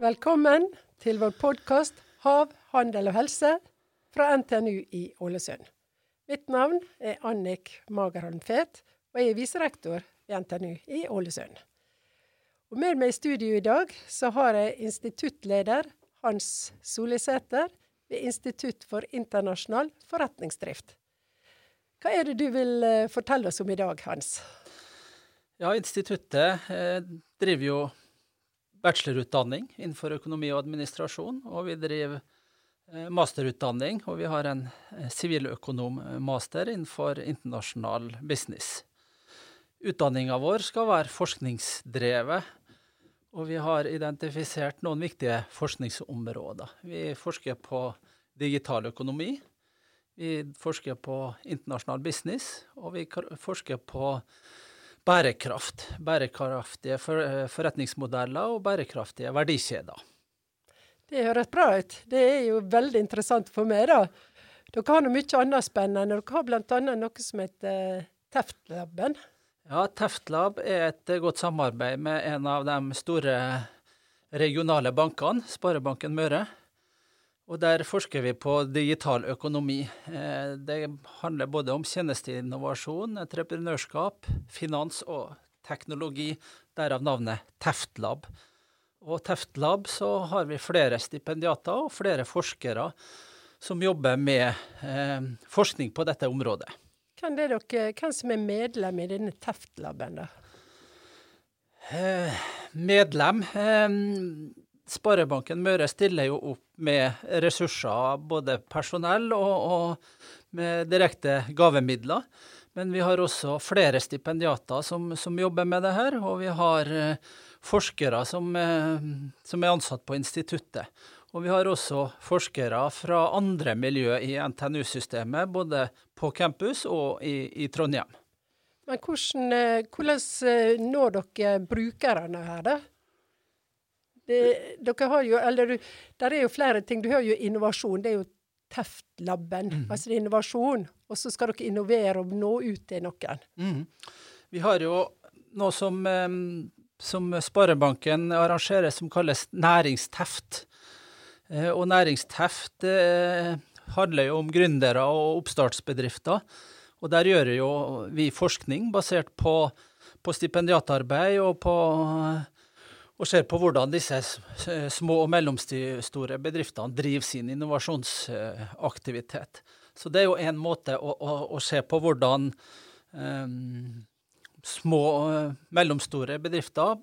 Velkommen til vår podkast 'Hav, handel og helse' fra NTNU i Ålesund. Mitt navn er Annik Magerholm Fet, og jeg er viserektor ved NTNU i Ålesund. Og Med meg i studio i dag så har jeg instituttleder Hans Solisæter ved Institutt for internasjonal forretningsdrift. Hva er det du vil eh, fortelle oss om i dag, Hans? Ja, Instituttet eh, driver jo bachelorutdanning innenfor økonomi og administrasjon, og vi driver eh, masterutdanning, og vi har en siviløkonommaster innenfor internasjonal business. Utdanninga vår skal være forskningsdrevet, og vi har identifisert noen viktige forskningsområder. Vi forsker på digital økonomi, vi forsker på internasjonal business, og vi forsker på bærekraft. Bærekraftige forretningsmodeller og bærekraftige verdikjeder. Det høres bra ut. Det er jo veldig interessant for meg, da. Dere har noe mye annet spennende. Dere har bl.a. noe som heter Teftlabben. Ja, Teftlab er et godt samarbeid med en av de store regionale bankene, Sparebanken Møre. Og der forsker vi på digital økonomi. Eh, det handler både om tjenesteinnovasjon, entreprenørskap, finans og teknologi. Derav navnet Teftlab. Og Teftlab så har vi flere stipendiater og flere forskere som jobber med eh, forskning på dette området. Hvem er dere, hvem som er medlem i denne Teftlaben, da? Eh, medlem eh, Sparebanken Møre stiller jo opp med ressurser, både personell og, og med direkte gavemidler. Men vi har også flere stipendiater som, som jobber med det her, og vi har eh, forskere som, eh, som, er ansatt på instituttet. Og vi har også forskere fra andre miljø i NTNU-systemet, både på campus og i, i Trondheim. Men hvordan, eh, hvordan når dere brukerne her, da? Det, dere har jo, eller Der er jo flere ting. Du har jo innovasjon. Det er jo Teftlabben. Mm. Altså det er innovasjon. Og så skal dere innovere og nå ut til noen. Mm. Vi har jo noe som, som Sparebanken arrangerer som kalles næringsteft. Eh, og næringsteft eh, handler jo om gründere og oppstartsbedrifter. Og der gjør jo vi forskning basert på, på stipendiatarbeid og på og ser på hvordan disse små og mellomstore bedriftene driver sin innovasjonsaktivitet. Så det er jo en måte å, å, å se på hvordan um, små og mellomstore bedrifter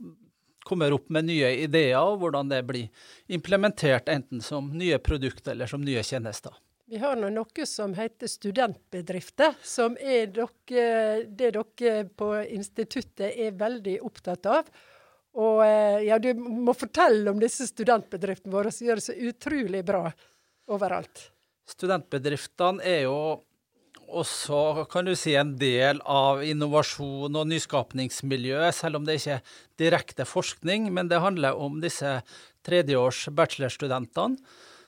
kommer opp med nye ideer, og hvordan det blir implementert enten som nye produkter eller som nye tjenester. Vi har nå noe som heter studentbedrifter, som er dere, det dere på instituttet er veldig opptatt av. Og eh, ja, du må fortelle om disse studentbedriftene våre som gjør det så utrolig bra overalt. Studentbedriftene er jo også kan du si, en del av innovasjon og nyskapningsmiljøet, selv om det ikke er direkte forskning. Men det handler om disse tredjeårs bachelorstudentene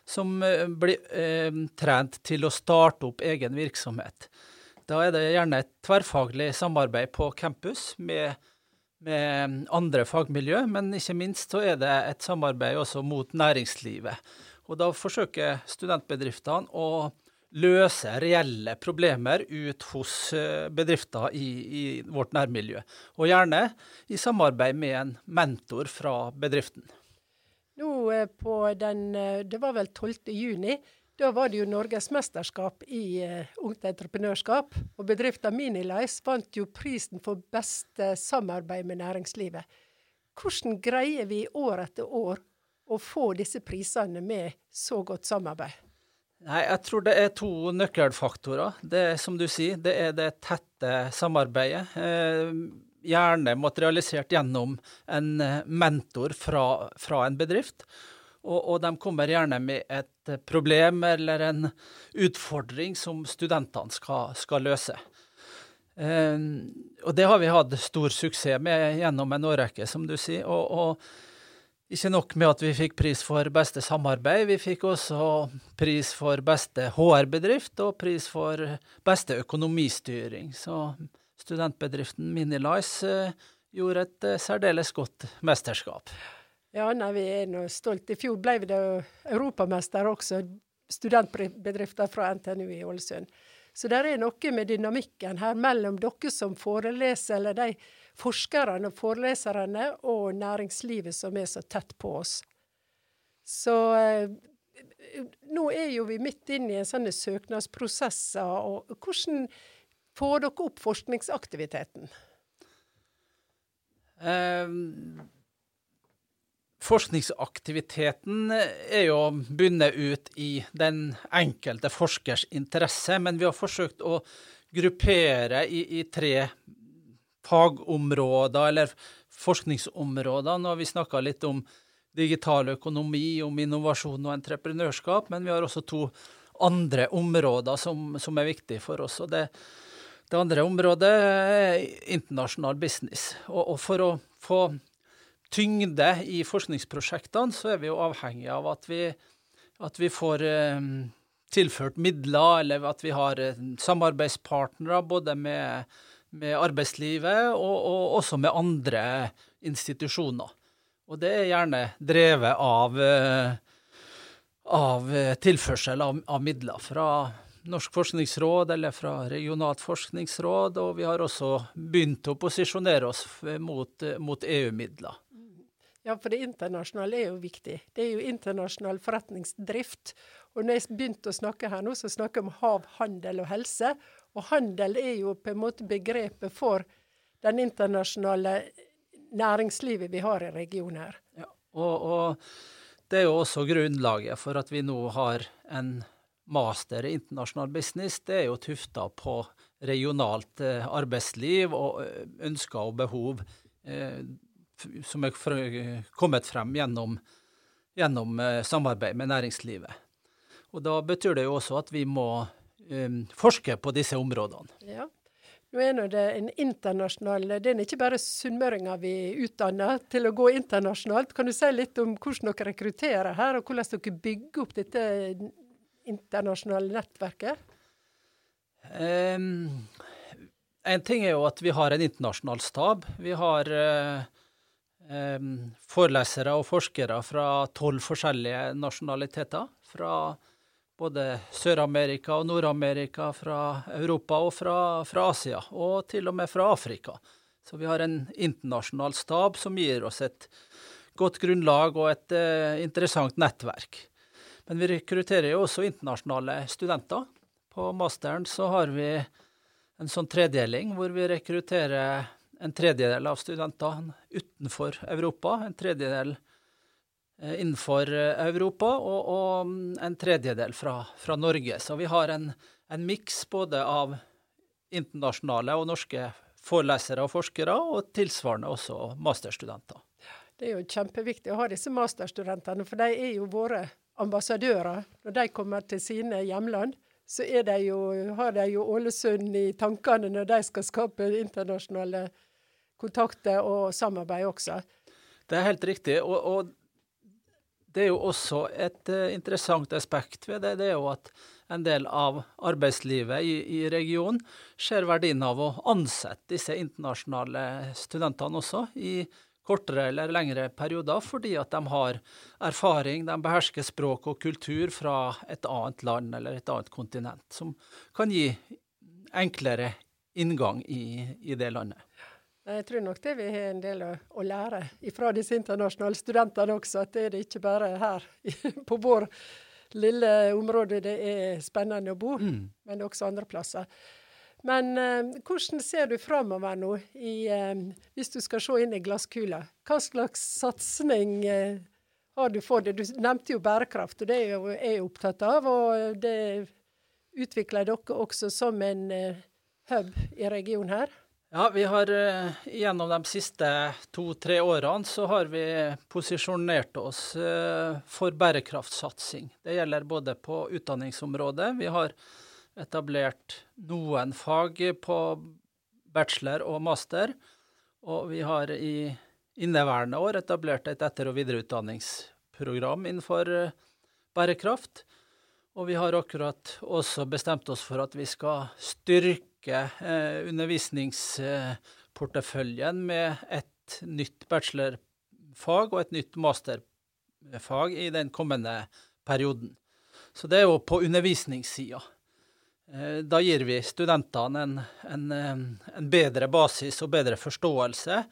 som eh, blir eh, trent til å starte opp egen virksomhet. Da er det gjerne et tverrfaglig samarbeid på campus med med andre fagmiljø, men ikke minst så er det et samarbeid også mot næringslivet. Og da forsøker studentbedriftene å løse reelle problemer ut hos eh, bedrifter i, i, vårt nærmiljø. Og gjerne i samarbeid med en mentor fra bedriften. Nå eh, på den, eh, Det var vel 12. juni da var det jo norgesmesterskap i uh, ungt entreprenørskap. Og bedriften Minilice vant jo prisen for beste samarbeid med næringslivet. Hvordan greier vi år etter år å få disse prisene med så godt samarbeid? Nei, Jeg tror det er to nøkkelfaktorer. Det er som du sier, det er det tette samarbeidet. Eh, gjerne materialisert gjennom en eh, mentor fra, fra en bedrift. Og, og, de kommer gjerne med et problem eller en utfordring som studentene skal, skal løse. Eh, og det har vi hatt stor suksess med gjennom en årrekke, som du sier. Og, og, ikke nok med at vi fikk pris for beste samarbeid, vi fikk også pris for beste HR-bedrift og pris for beste økonomistyring. Så studentbedriften Minilice eh, gjorde et eh, særdeles godt mesterskap. Ja, nei, vi er nå stolt. I fjor ble vi da europamester også, studentbedrifter fra NTNU i Ålesund. Så det er noe med dynamikken her mellom dere som foreleser, eller de forskerne og foreleserne og næringslivet som er så tett på oss. Så eh, nå er jo vi midt inne i en sånne søknadsprosesser. og Hvordan får dere opp forskningsaktiviteten? Eh, forskningsaktiviteten er jo bundet ut i den enkelte forskers interesse, men vi har forsøkt å gruppere i, i tre fagområder eller forskningsområder. Nå har vi snakka litt om digital økonomi, om innovasjon og entreprenørskap, men vi har også to andre områder som, som er viktige for oss. og det, det andre området er internasjonal business. Og, og, for å få tyngde i forskningsprosjektene, så er vi jo avhengig av at vi, at vi får eh, tilført midler, eller at vi har eh, samarbeidspartnere både med med arbeidslivet og, og, også med andre institusjoner. Og det er gjerne drevet av, eh, av tilførsel av, av, midler fra Norsk forskningsråd eller fra Regionalt forskningsråd, og vi har også begynt å posisjonere oss mot, mot EU-midler. Ja, for det internasjonale er jo viktig. Det er jo internasjonal forretningsdrift. Og når jeg begynte å snakke her nå, så snakker jeg om hav, handel og helse. Og handel er jo på en måte begrepet for den internasjonale næringslivet vi har i regionen her. Ja, og, og, det er jo også grunnlaget for at vi nå har en master i internasjonal business. Det er jo tufta på regionalt eh, arbeidsliv og eh, ønsker og behov eh, som er kommet frem gjennom, gjennom eh, samarbeid med næringslivet. Og Da betyr det jo også at vi må um, forske på disse områdene. Ja. Nå er det en internasjonal Det er ikke bare sunnmøringer vi utdanner til å gå internasjonalt. Kan du si litt om hvordan dere rekrutterer her, og hvordan dere bygger opp dette internasjonale nettverket? Um, en ting er jo at vi har en internasjonal stab. Vi har uh, forelesere og forskere fra tolv forskjellige nasjonaliteter. Fra både Sør-Amerika og Nord-Amerika, fra Europa og fra, fra, Asia, og til og med fra Afrika. Så vi har en internasjonal stab som gir oss et godt grunnlag og et uh, interessant nettverk. Men vi rekrutterer jo også internasjonale studenter. På masteren så har vi en sånn tredeling hvor vi rekrutterer en tredjedel av studentene utenfor Europa, en tredjedel Eh, innenfor eh, Europa, og, og mm, en tredjedel fra, fra, Norge. Så vi har en, en miks både av internasjonale og norske forelesere og forskere, og tilsvarende også masterstudenter. Det er jo kjempeviktig å ha disse masterstudentene, for de er jo våre ambassadører. Når de kommer til sine hjemland, så de jo, har de jo Ålesund i tankene når de skal skape internasjonale kontakter og samarbeid også. Det er helt riktig. og, og det er jo også et uh, interessant aspekt ved det. Det er jo at en del av arbeidslivet i, i regionen ser verdien av å ansette disse internasjonale studentene også i kortere eller lengre perioder, fordi at de har erfaring, de behersker språk og kultur fra et annet land eller et annet kontinent, som kan gi enklere inngang i, i det landet. Jeg tror nok det vi har en del å, å lære fra disse internasjonale studentene også. At det er det ikke bare her på vår lille område det er spennende å bo, mm. men også andre plasser. Men eh, hvordan ser du framover nå, i, eh, hvis du skal se inn i glasskula? Hva slags satsing eh, har du for det? Du nevnte jo bærekraft, og det er jeg er opptatt av. Og det utvikler dere også som en eh, hub i regionen her? Ja, vi har eh, gjennom de siste to-tre årene så har vi posisjonert oss eh, for bærekraftsatsing. Det gjelder både på utdanningsområdet. Vi har etablert noen fag på bachelor og master. Og vi har i inneværende år etablert et etter- og videreutdanningsprogram innenfor eh, bærekraft. Og vi har akkurat også bestemt oss for at vi skal styrke eh, undervisningsporteføljen med et nytt bachelorfag og et nytt masterfag i den kommende perioden. Så det er jo på undervisningssida. Eh, da gir vi studentene en, en, en, bedre basis og bedre forståelse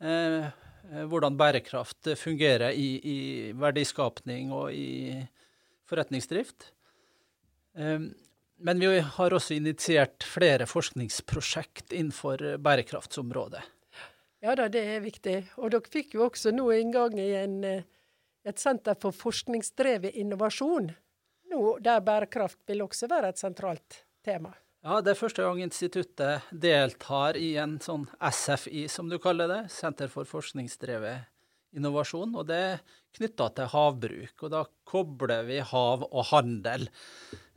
eh, hvordan bærekraft fungerer i, i verdiskapning og i forretningsdrift. Ehm, men vi har også initiert flere forskningsprosjekt innenfor bærekraftsområdet. Ja da, det er viktig. Og dere fikk jo også nå inngang i en, eh, et senter for forskningsdrevet innovasjon, nå, der bærekraft vil også være et sentralt tema. Ja, det er første gang instituttet deltar i en sånn SFI, som du kaller det, Senter for forskningsdrevet innovasjon. Og det er knytta til havbruk. Og da kobler vi hav og handel.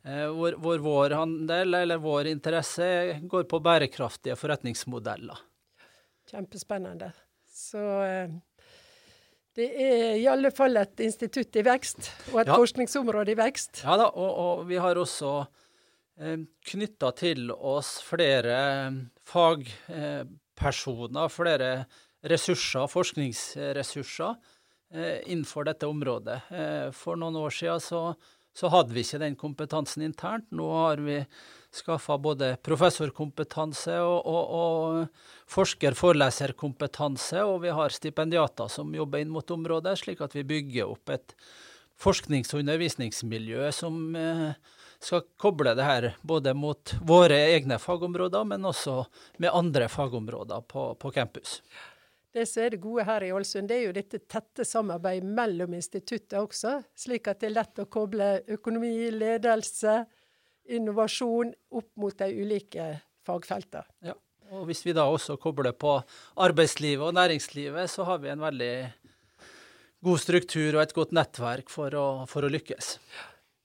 Eh, hvor, hvor, vår handel, eller vår interesse, går på bærekraftige forretningsmodeller. Kjempespennende. Så eh, det er i alle fall et institutt i vekst, og et ja. forskningsområde i vekst. Ja da, og, og vi har også eh, knytta til oss flere eh, fagpersoner, flere ressurser, forskningsressurser, eh, innenfor dette området. Eh, for noen år siden så så hadde vi ikke den kompetansen internt. Nå har vi skaffa både professorkompetanse og, og, og forsker-foreleserkompetanse, og vi har stipendiater som jobber inn mot området, slik at vi bygger opp et forsknings- og undervisningsmiljø som eh, skal koble det her både mot våre egne fagområder, men også med andre fagområder på, på campus. Det som er det gode her i Ålesund, det er jo dette tette samarbeidet mellom instituttet også, slik at det er lett å koble økonomi, ledelse, innovasjon opp mot de ulike fagfeltene. Ja. Og hvis vi da også kobler på arbeidslivet og næringslivet, så har vi en veldig god struktur og et godt nettverk for å, for å lykkes.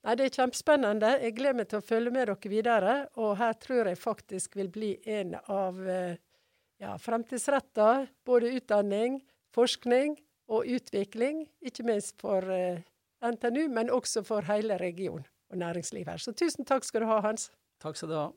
Nei, Det er kjempespennende. Jeg gleder meg til å følge med dere videre. Og her tror jeg faktisk vil bli en av eh, ja, fremtidsretta både utdanning, forskning og utvikling. Ikke minst for eh, NTNU, men også for hele regionen og næringslivet her. Så tusen takk skal du ha, Hans. Takk skal du ha.